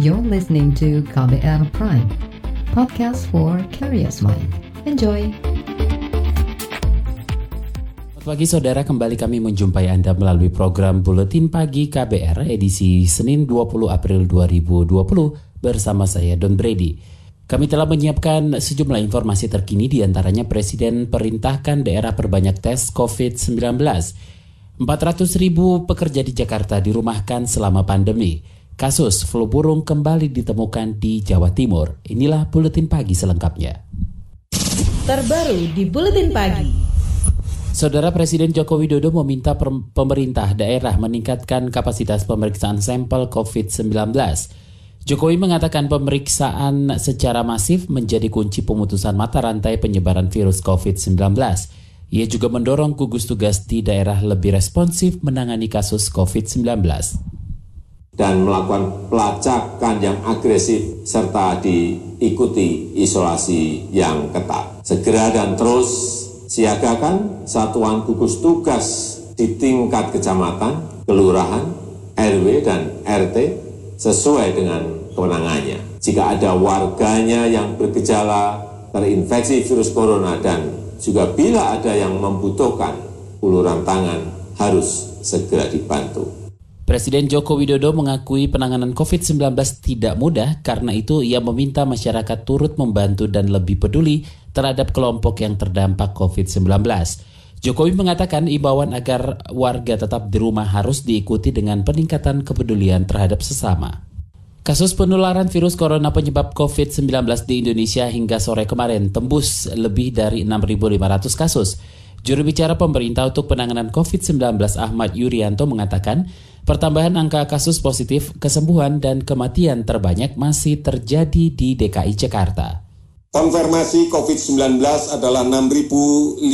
You're listening to KBR Prime, podcast for curious mind. Enjoy! Selamat pagi saudara, kembali kami menjumpai Anda melalui program Buletin Pagi KBR edisi Senin 20 April 2020 bersama saya Don Brady. Kami telah menyiapkan sejumlah informasi terkini di antaranya Presiden perintahkan daerah perbanyak tes COVID-19. 400 ribu pekerja di Jakarta dirumahkan selama pandemi. Kasus flu burung kembali ditemukan di Jawa Timur. Inilah buletin pagi selengkapnya. Terbaru di buletin pagi. Saudara Presiden Joko Widodo meminta pemerintah daerah meningkatkan kapasitas pemeriksaan sampel COVID-19. Jokowi mengatakan pemeriksaan secara masif menjadi kunci pemutusan mata rantai penyebaran virus COVID-19. Ia juga mendorong gugus tugas di daerah lebih responsif menangani kasus COVID-19 dan melakukan pelacakan yang agresif serta diikuti isolasi yang ketat. Segera dan terus siagakan satuan gugus tugas di tingkat kecamatan, kelurahan, RW, dan RT sesuai dengan kewenangannya. Jika ada warganya yang bergejala terinfeksi virus corona dan juga bila ada yang membutuhkan uluran tangan harus segera dibantu. Presiden Joko Widodo mengakui penanganan COVID-19 tidak mudah, karena itu ia meminta masyarakat turut membantu dan lebih peduli terhadap kelompok yang terdampak COVID-19. Jokowi mengatakan imbauan agar warga tetap di rumah harus diikuti dengan peningkatan kepedulian terhadap sesama. Kasus penularan virus corona penyebab COVID-19 di Indonesia hingga sore kemarin tembus lebih dari 6.500 kasus. Juru bicara pemerintah untuk penanganan COVID-19 Ahmad Yuryanto mengatakan Pertambahan angka kasus positif, kesembuhan, dan kematian terbanyak masih terjadi di DKI Jakarta. Konfirmasi COVID-19 adalah 6.575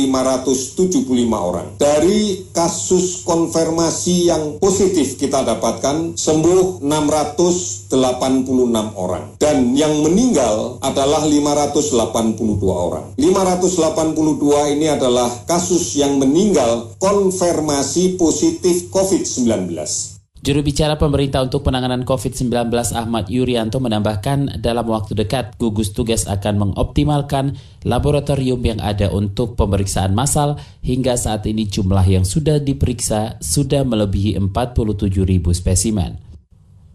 orang. Dari kasus konfirmasi yang positif kita dapatkan sembuh 686 orang. Dan yang meninggal adalah 582 orang. 582 ini adalah kasus yang meninggal konfirmasi positif COVID-19. Juru bicara pemerintah untuk penanganan COVID-19 Ahmad Yuryanto menambahkan dalam waktu dekat gugus tugas akan mengoptimalkan laboratorium yang ada untuk pemeriksaan massal hingga saat ini jumlah yang sudah diperiksa sudah melebihi 47 ribu spesimen.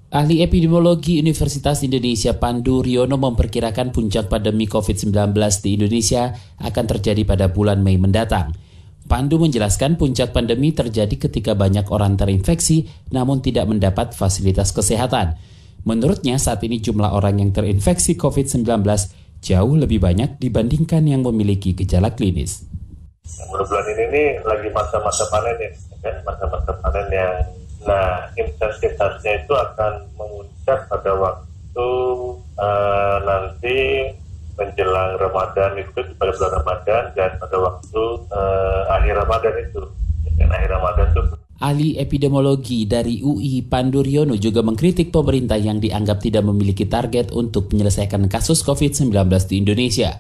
Ahli epidemiologi Universitas Indonesia Pandu Riono memperkirakan puncak pandemi COVID-19 di Indonesia akan terjadi pada bulan Mei mendatang. Pandu menjelaskan puncak pandemi terjadi ketika banyak orang terinfeksi namun tidak mendapat fasilitas kesehatan. Menurutnya saat ini jumlah orang yang terinfeksi COVID-19 jauh lebih banyak dibandingkan yang memiliki gejala klinis. Bulan ini nih lagi masa-masa panen ya, kan? masa-masa panen yang nah intensitasnya itu akan memuncak pada waktu uh, nanti menjelang Ramadan itu pada bulan Ramadan dan pada waktu uh, akhir Ramadan itu dan akhir Ramadan itu Ahli epidemiologi dari UI Panduryono juga mengkritik pemerintah yang dianggap tidak memiliki target untuk menyelesaikan kasus COVID-19 di Indonesia.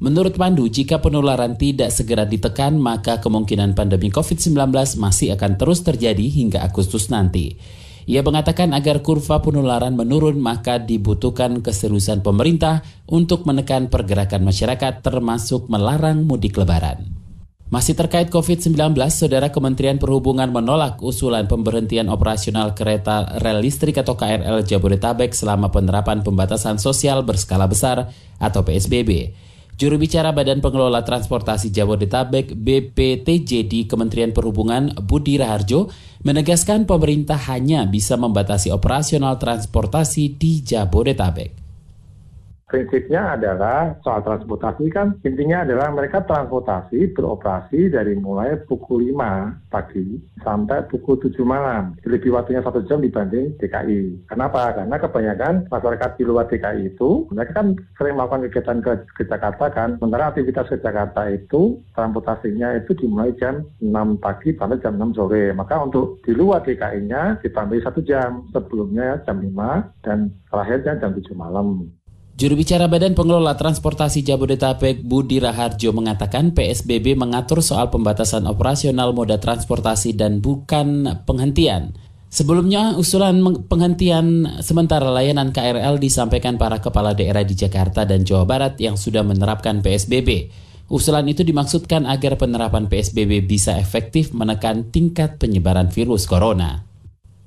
Menurut Pandu, jika penularan tidak segera ditekan, maka kemungkinan pandemi COVID-19 masih akan terus terjadi hingga Agustus nanti. Ia mengatakan agar kurva penularan menurun maka dibutuhkan keseriusan pemerintah untuk menekan pergerakan masyarakat termasuk melarang mudik lebaran. Masih terkait COVID-19, Saudara Kementerian Perhubungan menolak usulan pemberhentian operasional kereta rel listrik atau KRL Jabodetabek selama penerapan pembatasan sosial berskala besar atau PSBB. Juru bicara Badan Pengelola Transportasi Jabodetabek BPTJ di Kementerian Perhubungan Budi Raharjo menegaskan pemerintah hanya bisa membatasi operasional transportasi di Jabodetabek prinsipnya adalah soal transportasi kan intinya adalah mereka transportasi beroperasi dari mulai pukul 5 pagi sampai pukul 7 malam. Lebih waktunya satu jam dibanding DKI. Kenapa? Karena kebanyakan masyarakat di luar DKI itu mereka kan sering melakukan kegiatan ke, ke Jakarta kan. Sementara aktivitas ke Jakarta itu transportasinya itu dimulai jam 6 pagi sampai jam 6 sore. Maka untuk di luar DKI-nya ditambah satu jam. Sebelumnya jam 5 dan terakhirnya jam 7 malam. Juru bicara Badan Pengelola Transportasi Jabodetabek Budi Raharjo mengatakan PSBB mengatur soal pembatasan operasional moda transportasi dan bukan penghentian. Sebelumnya, usulan penghentian sementara layanan KRL disampaikan para kepala daerah di Jakarta dan Jawa Barat yang sudah menerapkan PSBB. Usulan itu dimaksudkan agar penerapan PSBB bisa efektif menekan tingkat penyebaran virus corona.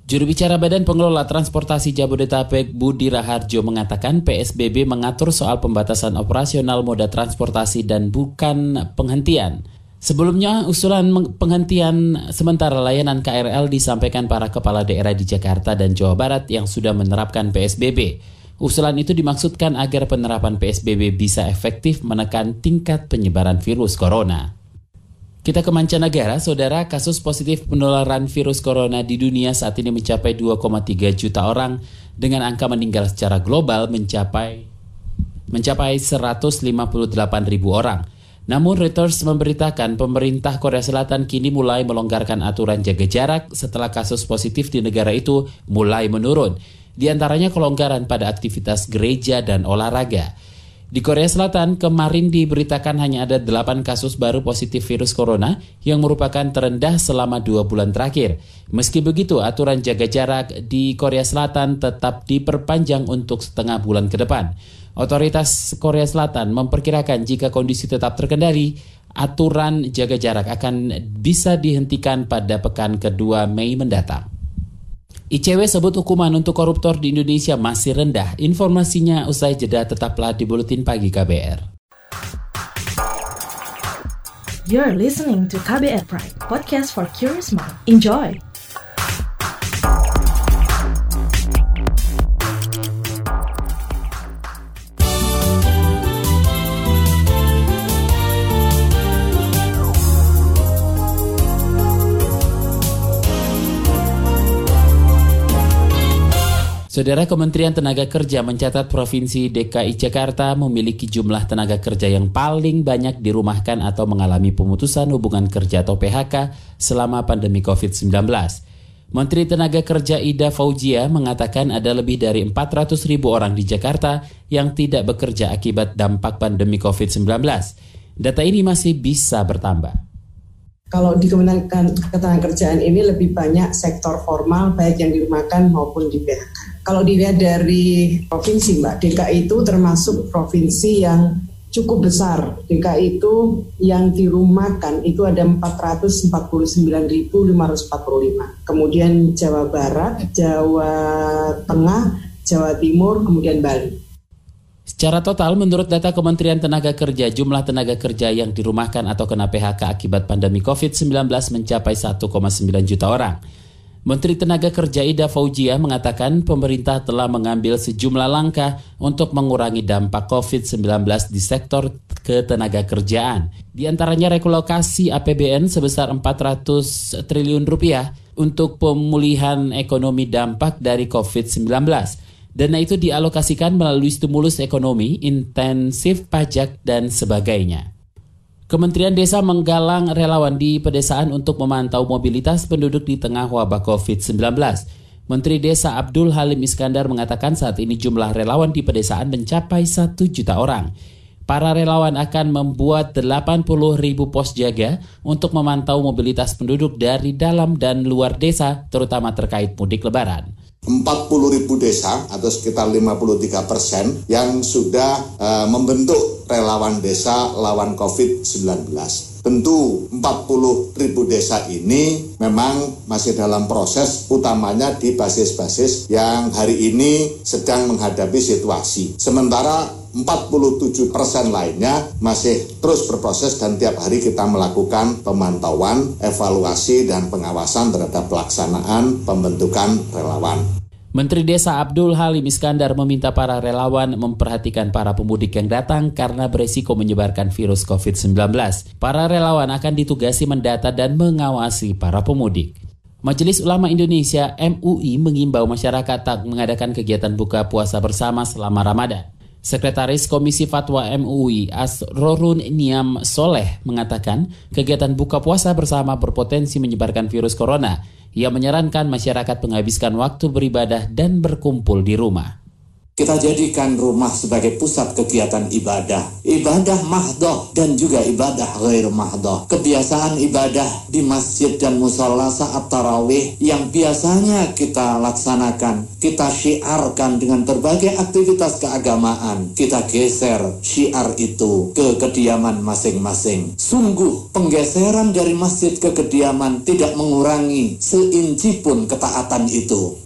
Juru bicara Badan Pengelola Transportasi Jabodetabek Budi Raharjo mengatakan PSBB mengatur soal pembatasan operasional moda transportasi dan bukan penghentian. Sebelumnya, usulan penghentian sementara layanan KRL disampaikan para kepala daerah di Jakarta dan Jawa Barat yang sudah menerapkan PSBB. Usulan itu dimaksudkan agar penerapan PSBB bisa efektif menekan tingkat penyebaran virus corona. Kita ke mancanegara, saudara, kasus positif penularan virus corona di dunia saat ini mencapai 2,3 juta orang dengan angka meninggal secara global mencapai mencapai 158 ribu orang. Namun Reuters memberitakan pemerintah Korea Selatan kini mulai melonggarkan aturan jaga jarak setelah kasus positif di negara itu mulai menurun. Di antaranya kelonggaran pada aktivitas gereja dan olahraga. Di Korea Selatan, kemarin diberitakan hanya ada 8 kasus baru positif virus corona yang merupakan terendah selama dua bulan terakhir. Meski begitu, aturan jaga jarak di Korea Selatan tetap diperpanjang untuk setengah bulan ke depan. Otoritas Korea Selatan memperkirakan jika kondisi tetap terkendali, aturan jaga jarak akan bisa dihentikan pada pekan kedua Mei mendatang. ICW sebut hukuman untuk koruptor di Indonesia masih rendah. Informasinya usai jeda tetaplah di Buletin Pagi KBR. You're listening to KBR Pride, podcast for curious mind. Enjoy! Saudara Kementerian Tenaga Kerja mencatat Provinsi DKI Jakarta memiliki jumlah tenaga kerja yang paling banyak dirumahkan atau mengalami pemutusan hubungan kerja atau PHK selama pandemi COVID-19. Menteri Tenaga Kerja Ida Fauzia mengatakan ada lebih dari 400 ribu orang di Jakarta yang tidak bekerja akibat dampak pandemi COVID-19. Data ini masih bisa bertambah. Kalau di Kementerian Ketenagakerjaan ini lebih banyak sektor formal baik yang dirumahkan maupun di PHK. Kalau dilihat dari provinsi Mbak, DKI itu termasuk provinsi yang cukup besar. DKI itu yang dirumahkan itu ada 449.545. Kemudian Jawa Barat, Jawa Tengah, Jawa Timur, kemudian Bali. Secara total, menurut data Kementerian Tenaga Kerja, jumlah tenaga kerja yang dirumahkan atau kena PHK akibat pandemi COVID-19 mencapai 1,9 juta orang. Menteri Tenaga Kerja Ida Fauzia mengatakan pemerintah telah mengambil sejumlah langkah untuk mengurangi dampak COVID-19 di sektor ketenaga kerjaan. Di antaranya relokasi APBN sebesar 400 triliun rupiah untuk pemulihan ekonomi dampak dari COVID-19. Dana itu dialokasikan melalui stimulus ekonomi, intensif pajak, dan sebagainya. Kementerian Desa menggalang relawan di pedesaan untuk memantau mobilitas penduduk di tengah wabah COVID-19. Menteri Desa Abdul Halim Iskandar mengatakan saat ini jumlah relawan di pedesaan mencapai 1 juta orang. Para relawan akan membuat 80 ribu pos jaga untuk memantau mobilitas penduduk dari dalam dan luar desa, terutama terkait mudik lebaran. 40 ribu desa atau sekitar 53 persen yang sudah uh, membentuk relawan desa lawan COVID-19. Tentu 40 ribu desa ini memang masih dalam proses utamanya di basis-basis yang hari ini sedang menghadapi situasi. Sementara 47 persen lainnya masih terus berproses dan tiap hari kita melakukan pemantauan, evaluasi, dan pengawasan terhadap pelaksanaan pembentukan relawan. Menteri Desa Abdul Halim Iskandar meminta para relawan memperhatikan para pemudik yang datang karena beresiko menyebarkan virus COVID-19. Para relawan akan ditugasi mendata dan mengawasi para pemudik. Majelis Ulama Indonesia MUI mengimbau masyarakat tak mengadakan kegiatan buka puasa bersama selama Ramadan. Sekretaris Komisi Fatwa MUI Asrorun Niam Soleh mengatakan kegiatan buka puasa bersama berpotensi menyebarkan virus corona ia menyarankan masyarakat menghabiskan waktu beribadah dan berkumpul di rumah. Kita jadikan rumah sebagai pusat kegiatan ibadah. Ibadah mahdoh dan juga ibadah ghair mahdoh. Kebiasaan ibadah di masjid dan musola saat tarawih yang biasanya kita laksanakan. Kita syiarkan dengan berbagai aktivitas keagamaan. Kita geser syiar itu ke kediaman masing-masing. Sungguh penggeseran dari masjid ke kediaman tidak mengurangi seinci pun ketaatan itu.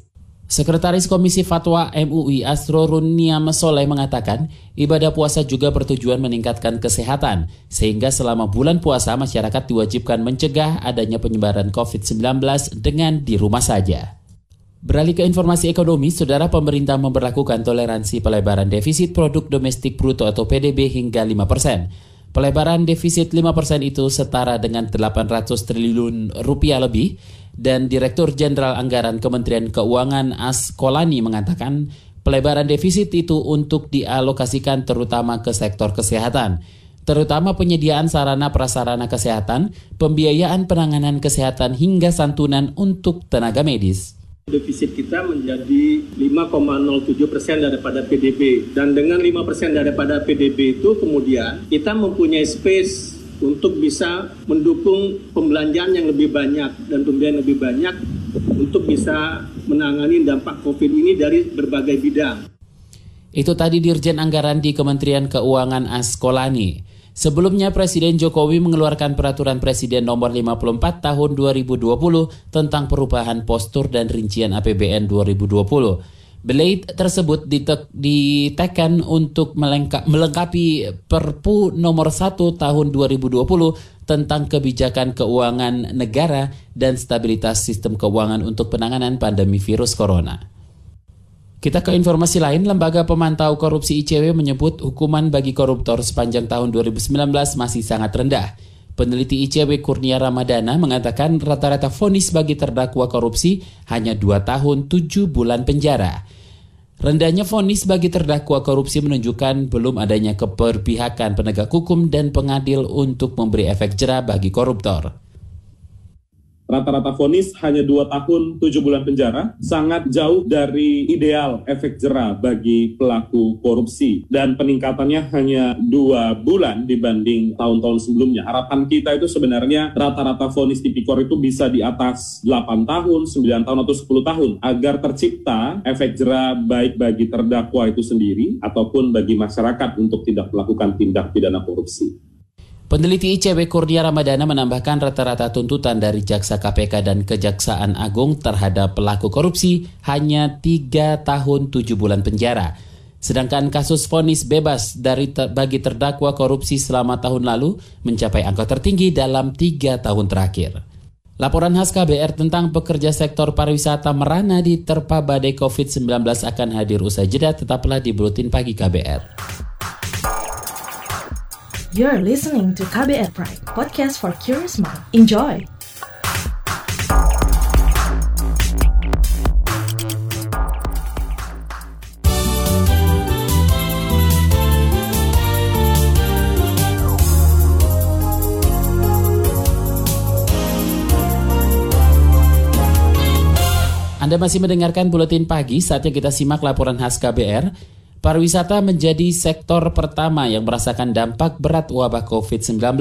Sekretaris Komisi Fatwa MUI Astro Runia Mesoleh mengatakan, ibadah puasa juga bertujuan meningkatkan kesehatan, sehingga selama bulan puasa masyarakat diwajibkan mencegah adanya penyebaran COVID-19 dengan di rumah saja. Beralih ke informasi ekonomi, saudara pemerintah memperlakukan toleransi pelebaran defisit produk domestik bruto atau PDB hingga 5 persen. Pelebaran defisit 5% itu setara dengan 800 triliun rupiah lebih dan Direktur Jenderal Anggaran Kementerian Keuangan Askolani mengatakan pelebaran defisit itu untuk dialokasikan terutama ke sektor kesehatan, terutama penyediaan sarana prasarana kesehatan, pembiayaan penanganan kesehatan hingga santunan untuk tenaga medis. Defisit kita menjadi 5,07 persen daripada PDB dan dengan 5 persen daripada PDB itu kemudian kita mempunyai space untuk bisa mendukung pembelanjaan yang lebih banyak dan pembiayaan lebih banyak untuk bisa menangani dampak COVID ini dari berbagai bidang. Itu tadi Dirjen Anggaran di Kementerian Keuangan Askolani. Sebelumnya Presiden Jokowi mengeluarkan peraturan Presiden nomor 54 tahun 2020 tentang perubahan postur dan rincian APBN 2020. Belait tersebut ditekan untuk melengkapi Perpu nomor 1 tahun 2020 tentang kebijakan keuangan negara dan stabilitas sistem keuangan untuk penanganan pandemi virus corona. Kita ke informasi lain, Lembaga Pemantau Korupsi ICW menyebut hukuman bagi koruptor sepanjang tahun 2019 masih sangat rendah. Peneliti ICW Kurnia Ramadana mengatakan rata-rata vonis bagi terdakwa korupsi hanya 2 tahun 7 bulan penjara. Rendahnya vonis bagi terdakwa korupsi menunjukkan belum adanya keberpihakan penegak hukum dan pengadil untuk memberi efek jerah bagi koruptor rata-rata vonis hanya dua tahun tujuh bulan penjara, sangat jauh dari ideal efek jerah bagi pelaku korupsi dan peningkatannya hanya dua bulan dibanding tahun-tahun sebelumnya. Harapan kita itu sebenarnya rata-rata vonis tipikor itu bisa di atas 8 tahun, 9 tahun atau 10 tahun agar tercipta efek jerah baik bagi terdakwa itu sendiri ataupun bagi masyarakat untuk tidak melakukan tindak pidana korupsi. Peneliti ICW Kurnia Ramadana menambahkan rata-rata tuntutan dari Jaksa KPK dan Kejaksaan Agung terhadap pelaku korupsi hanya 3 tahun 7 bulan penjara. Sedangkan kasus vonis bebas dari ter bagi terdakwa korupsi selama tahun lalu mencapai angka tertinggi dalam tiga tahun terakhir. Laporan khas KBR tentang pekerja sektor pariwisata merana di terpa badai COVID-19 akan hadir usai jeda tetaplah di Buletin Pagi KBR. You're listening to KBR Pride, podcast for curious mind. Enjoy! Anda masih mendengarkan buletin pagi, saatnya kita simak laporan khas KBR Pariwisata menjadi sektor pertama yang merasakan dampak berat wabah COVID-19.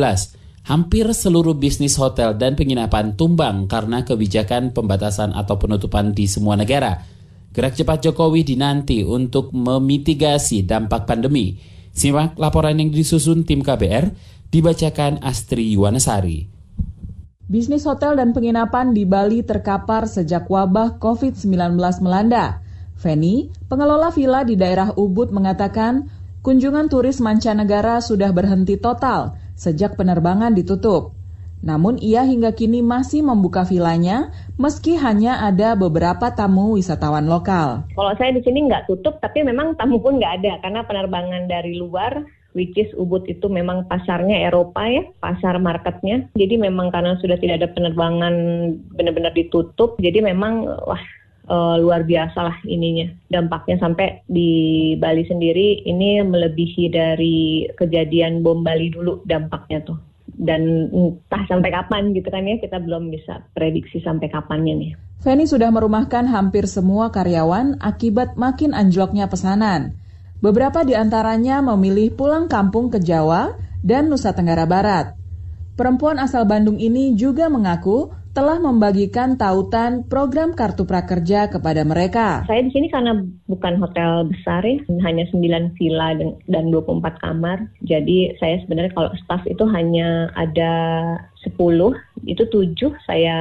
Hampir seluruh bisnis hotel dan penginapan tumbang karena kebijakan pembatasan atau penutupan di semua negara. Gerak cepat Jokowi dinanti untuk memitigasi dampak pandemi. Simak laporan yang disusun tim KBR, dibacakan Astri Yuwanasari. Bisnis hotel dan penginapan di Bali terkapar sejak wabah COVID-19 melanda. Feni, pengelola villa di daerah Ubud mengatakan, kunjungan turis mancanegara sudah berhenti total sejak penerbangan ditutup. Namun ia hingga kini masih membuka vilanya meski hanya ada beberapa tamu wisatawan lokal. Kalau saya di sini nggak tutup, tapi memang tamu pun nggak ada karena penerbangan dari luar which is Ubud itu memang pasarnya Eropa ya, pasar marketnya. Jadi memang karena sudah tidak ada penerbangan benar-benar ditutup, jadi memang wah uh, luar biasa lah ininya dampaknya sampai di Bali sendiri ini melebihi dari kejadian bom Bali dulu dampaknya tuh dan entah sampai kapan gitu kan ya kita belum bisa prediksi sampai kapannya nih. Feni sudah merumahkan hampir semua karyawan akibat makin anjloknya pesanan. Beberapa di antaranya memilih pulang kampung ke Jawa dan Nusa Tenggara Barat. Perempuan asal Bandung ini juga mengaku telah membagikan tautan program kartu prakerja kepada mereka. Saya di sini karena bukan hotel besar ya, hanya 9 villa dan 24 kamar. Jadi saya sebenarnya kalau staff itu hanya ada 10, itu 7 saya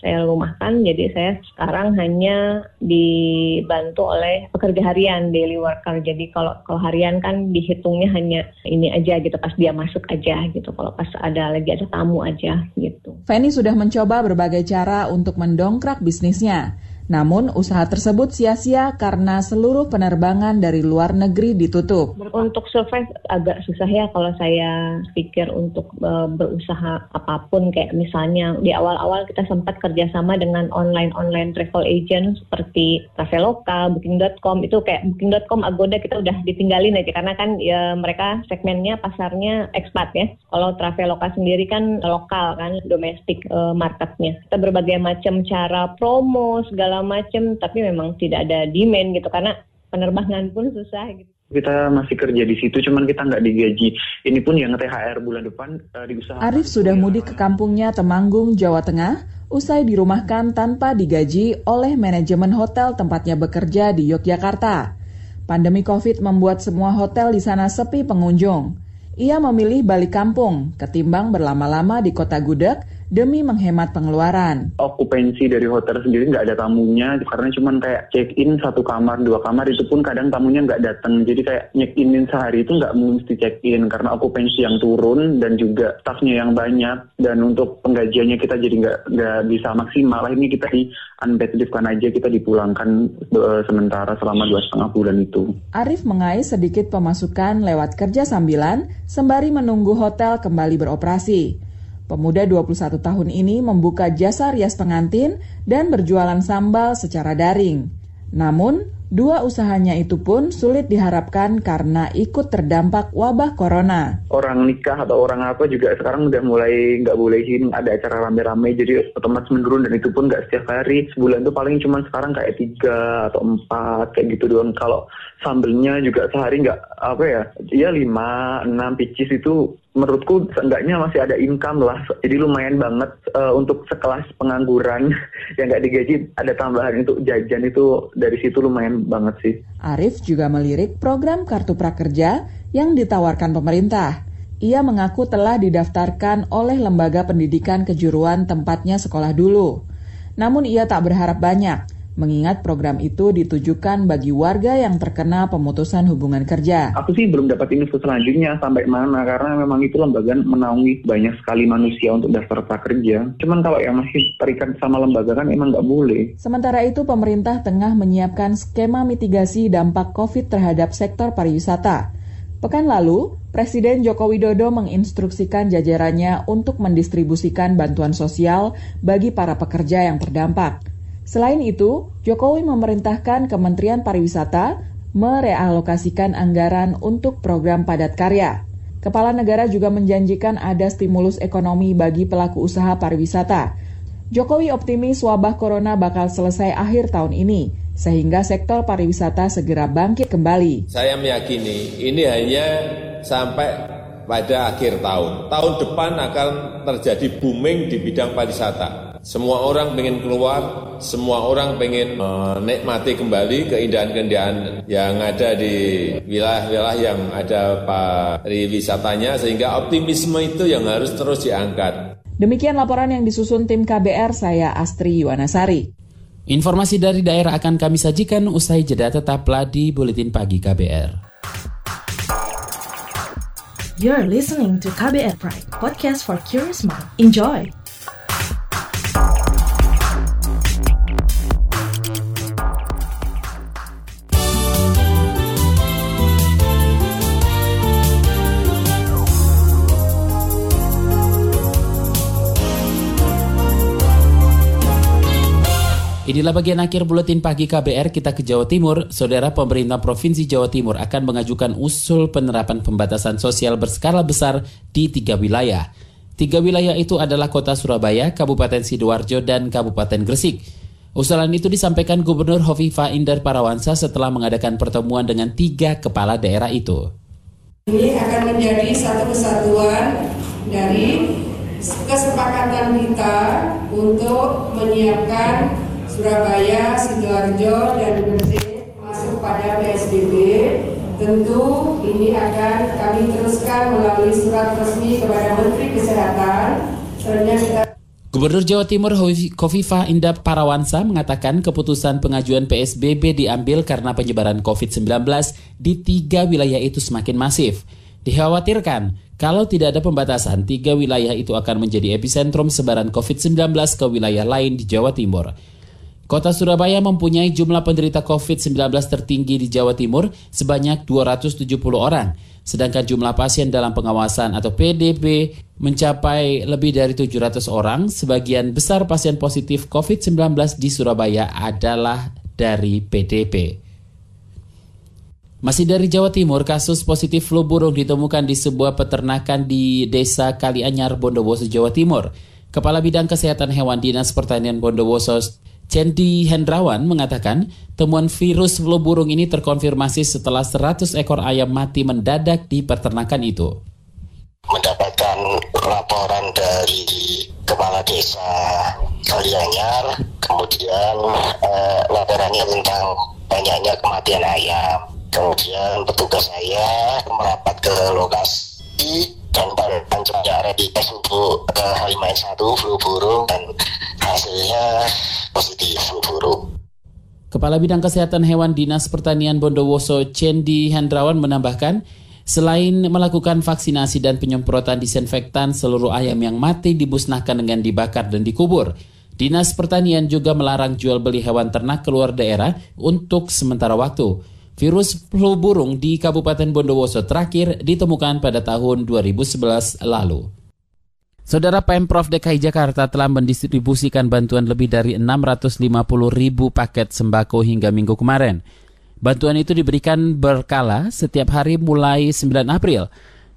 saya rumahkan jadi saya sekarang hanya dibantu oleh pekerja harian daily worker. Jadi kalau kalau harian kan dihitungnya hanya ini aja gitu pas dia masuk aja gitu. Kalau pas ada lagi ada tamu aja gitu. Feni sudah mencoba berbagai cara untuk mendongkrak bisnisnya namun usaha tersebut sia-sia karena seluruh penerbangan dari luar negeri ditutup. Untuk survive agak susah ya kalau saya pikir untuk uh, berusaha apa pun kayak misalnya di awal-awal kita sempat kerjasama dengan online-online travel agent seperti Traveloka, Booking.com itu kayak Booking.com, Agoda kita udah ditinggalin aja karena kan ya mereka segmennya pasarnya ekspat ya. Kalau Traveloka sendiri kan lokal kan domestik uh, marketnya. Kita berbagai macam cara promo segala segala macam tapi memang tidak ada demand gitu karena penerbangan pun susah gitu kita masih kerja di situ, cuman kita nggak digaji. Ini pun yang THR bulan depan uh, diusahakan. Arif sudah mudik ke kampungnya Temanggung, Jawa Tengah, usai dirumahkan tanpa digaji oleh manajemen hotel tempatnya bekerja di Yogyakarta. Pandemi COVID membuat semua hotel di sana sepi pengunjung. Ia memilih balik kampung ketimbang berlama-lama di kota Gudeg demi menghemat pengeluaran. Okupansi dari hotel sendiri nggak ada tamunya karena cuma kayak check in satu kamar dua kamar itu pun kadang tamunya nggak datang jadi kayak check inin sehari itu nggak mesti check in karena okupansi yang turun dan juga staffnya yang banyak dan untuk penggajiannya kita jadi nggak nggak bisa maksimal ini kita di unpaid kan aja kita dipulangkan uh, sementara selama dua setengah bulan itu. Arif mengais sedikit pemasukan lewat kerja sambilan sembari menunggu hotel kembali beroperasi. Pemuda 21 tahun ini membuka jasa rias pengantin dan berjualan sambal secara daring. Namun, Dua usahanya itu pun sulit diharapkan karena ikut terdampak wabah corona. Orang nikah atau orang apa juga sekarang udah mulai nggak bolehin ada acara rame-rame jadi otomatis menurun dan itu pun nggak setiap hari. Sebulan tuh paling cuma sekarang kayak tiga atau empat kayak gitu doang. Kalau sambelnya juga sehari nggak apa ya, ya lima enam picis itu menurutku seenggaknya masih ada income lah. Jadi lumayan banget uh, untuk sekelas pengangguran yang nggak digaji ada tambahan untuk jajan itu dari situ lumayan banget sih. Arif juga melirik program Kartu Prakerja yang ditawarkan pemerintah. Ia mengaku telah didaftarkan oleh lembaga pendidikan kejuruan tempatnya sekolah dulu. Namun ia tak berharap banyak mengingat program itu ditujukan bagi warga yang terkena pemutusan hubungan kerja. Aku sih belum dapat info selanjutnya sampai mana karena memang itu lembaga menaungi banyak sekali manusia untuk daftar prakerja. Cuman kalau yang masih terikat sama lembaga kan emang nggak boleh. Sementara itu pemerintah tengah menyiapkan skema mitigasi dampak COVID terhadap sektor pariwisata. Pekan lalu, Presiden Joko Widodo menginstruksikan jajarannya untuk mendistribusikan bantuan sosial bagi para pekerja yang terdampak. Selain itu, Jokowi memerintahkan Kementerian Pariwisata merealokasikan anggaran untuk program padat karya. Kepala negara juga menjanjikan ada stimulus ekonomi bagi pelaku usaha pariwisata. Jokowi optimis wabah corona bakal selesai akhir tahun ini, sehingga sektor pariwisata segera bangkit kembali. Saya meyakini ini hanya sampai pada akhir tahun. Tahun depan akan terjadi booming di bidang pariwisata semua orang pengen keluar, semua orang pengen menikmati kembali keindahan-keindahan yang ada di wilayah-wilayah yang ada pariwisatanya sehingga optimisme itu yang harus terus diangkat. Demikian laporan yang disusun tim KBR, saya Astri Yuwanasari. Informasi dari daerah akan kami sajikan usai jeda tetaplah di Buletin Pagi KBR. You're listening to KBR Pride, podcast for curious mind. Enjoy! Inilah bagian akhir buletin pagi KBR kita ke Jawa Timur. Saudara pemerintah Provinsi Jawa Timur akan mengajukan usul penerapan pembatasan sosial berskala besar di tiga wilayah. Tiga wilayah itu adalah kota Surabaya, Kabupaten Sidoarjo, dan Kabupaten Gresik. Usulan itu disampaikan Gubernur Hovifa Indar Parawansa setelah mengadakan pertemuan dengan tiga kepala daerah itu. Ini akan menjadi satu kesatuan dari kesepakatan kita untuk menyiapkan Surabaya, Sidoarjo, dan Gresik masuk pada PSBB, tentu ini akan kami teruskan melalui surat resmi kepada Menteri Kesehatan. Kita Gubernur Jawa Timur Kofifa Indah Parawansa mengatakan keputusan pengajuan PSBB diambil karena penyebaran COVID-19 di tiga wilayah itu semakin masif. Dikhawatirkan kalau tidak ada pembatasan, tiga wilayah itu akan menjadi epicentrum sebaran COVID-19 ke wilayah lain di Jawa Timur. Kota Surabaya mempunyai jumlah penderita COVID-19 tertinggi di Jawa Timur sebanyak 270 orang, sedangkan jumlah pasien dalam pengawasan atau PDP mencapai lebih dari 700 orang. Sebagian besar pasien positif COVID-19 di Surabaya adalah dari PDP. Masih dari Jawa Timur, kasus positif flu burung ditemukan di sebuah peternakan di Desa Kalianyar, Bondowoso, Jawa Timur. Kepala Bidang Kesehatan Hewan Dinas Pertanian Bondowoso Cendi Hendrawan mengatakan temuan virus flu burung ini terkonfirmasi setelah 100 ekor ayam mati mendadak di peternakan itu. Mendapatkan laporan dari kepala desa Kalianyar, kemudian eh, laporannya tentang banyaknya kematian ayam. Kemudian petugas saya merapat ke lokasi dan panjangnya rapid test untuk uh, H5N1 flu burung dan hasilnya positif flu burung. Kepala Bidang Kesehatan Hewan Dinas Pertanian Bondowoso Cendi Hendrawan menambahkan, selain melakukan vaksinasi dan penyemprotan disinfektan, seluruh ayam yang mati dibusnahkan dengan dibakar dan dikubur. Dinas Pertanian juga melarang jual beli hewan ternak keluar daerah untuk sementara waktu. Virus flu burung di Kabupaten Bondowoso terakhir ditemukan pada tahun 2011 lalu. Saudara Pemprov DKI Jakarta telah mendistribusikan bantuan lebih dari 650 ribu paket sembako hingga minggu kemarin. Bantuan itu diberikan berkala setiap hari mulai 9 April.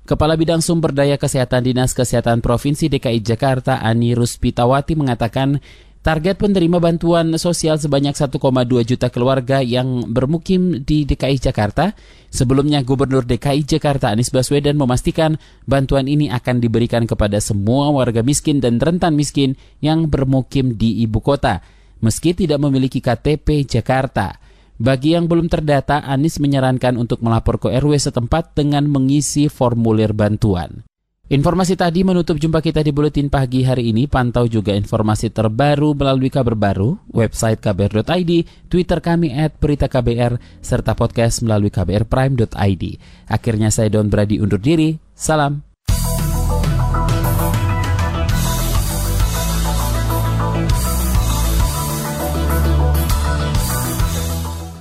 Kepala Bidang Sumber Daya Kesehatan Dinas Kesehatan Provinsi DKI Jakarta Ani Ruspitawati mengatakan Target penerima bantuan sosial sebanyak 1,2 juta keluarga yang bermukim di DKI Jakarta. Sebelumnya Gubernur DKI Jakarta Anies Baswedan memastikan bantuan ini akan diberikan kepada semua warga miskin dan rentan miskin yang bermukim di ibu kota, meski tidak memiliki KTP Jakarta. Bagi yang belum terdata, Anies menyarankan untuk melapor ke RW setempat dengan mengisi formulir bantuan. Informasi tadi menutup jumpa kita di Buletin Pagi hari ini. Pantau juga informasi terbaru melalui kabar baru, website kbr.id, Twitter kami at berita KBR, serta podcast melalui kbrprime.id. Akhirnya saya Don Brady undur diri. Salam.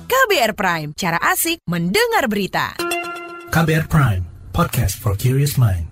KBR Prime, cara asik mendengar berita. KBR Prime, podcast for curious mind.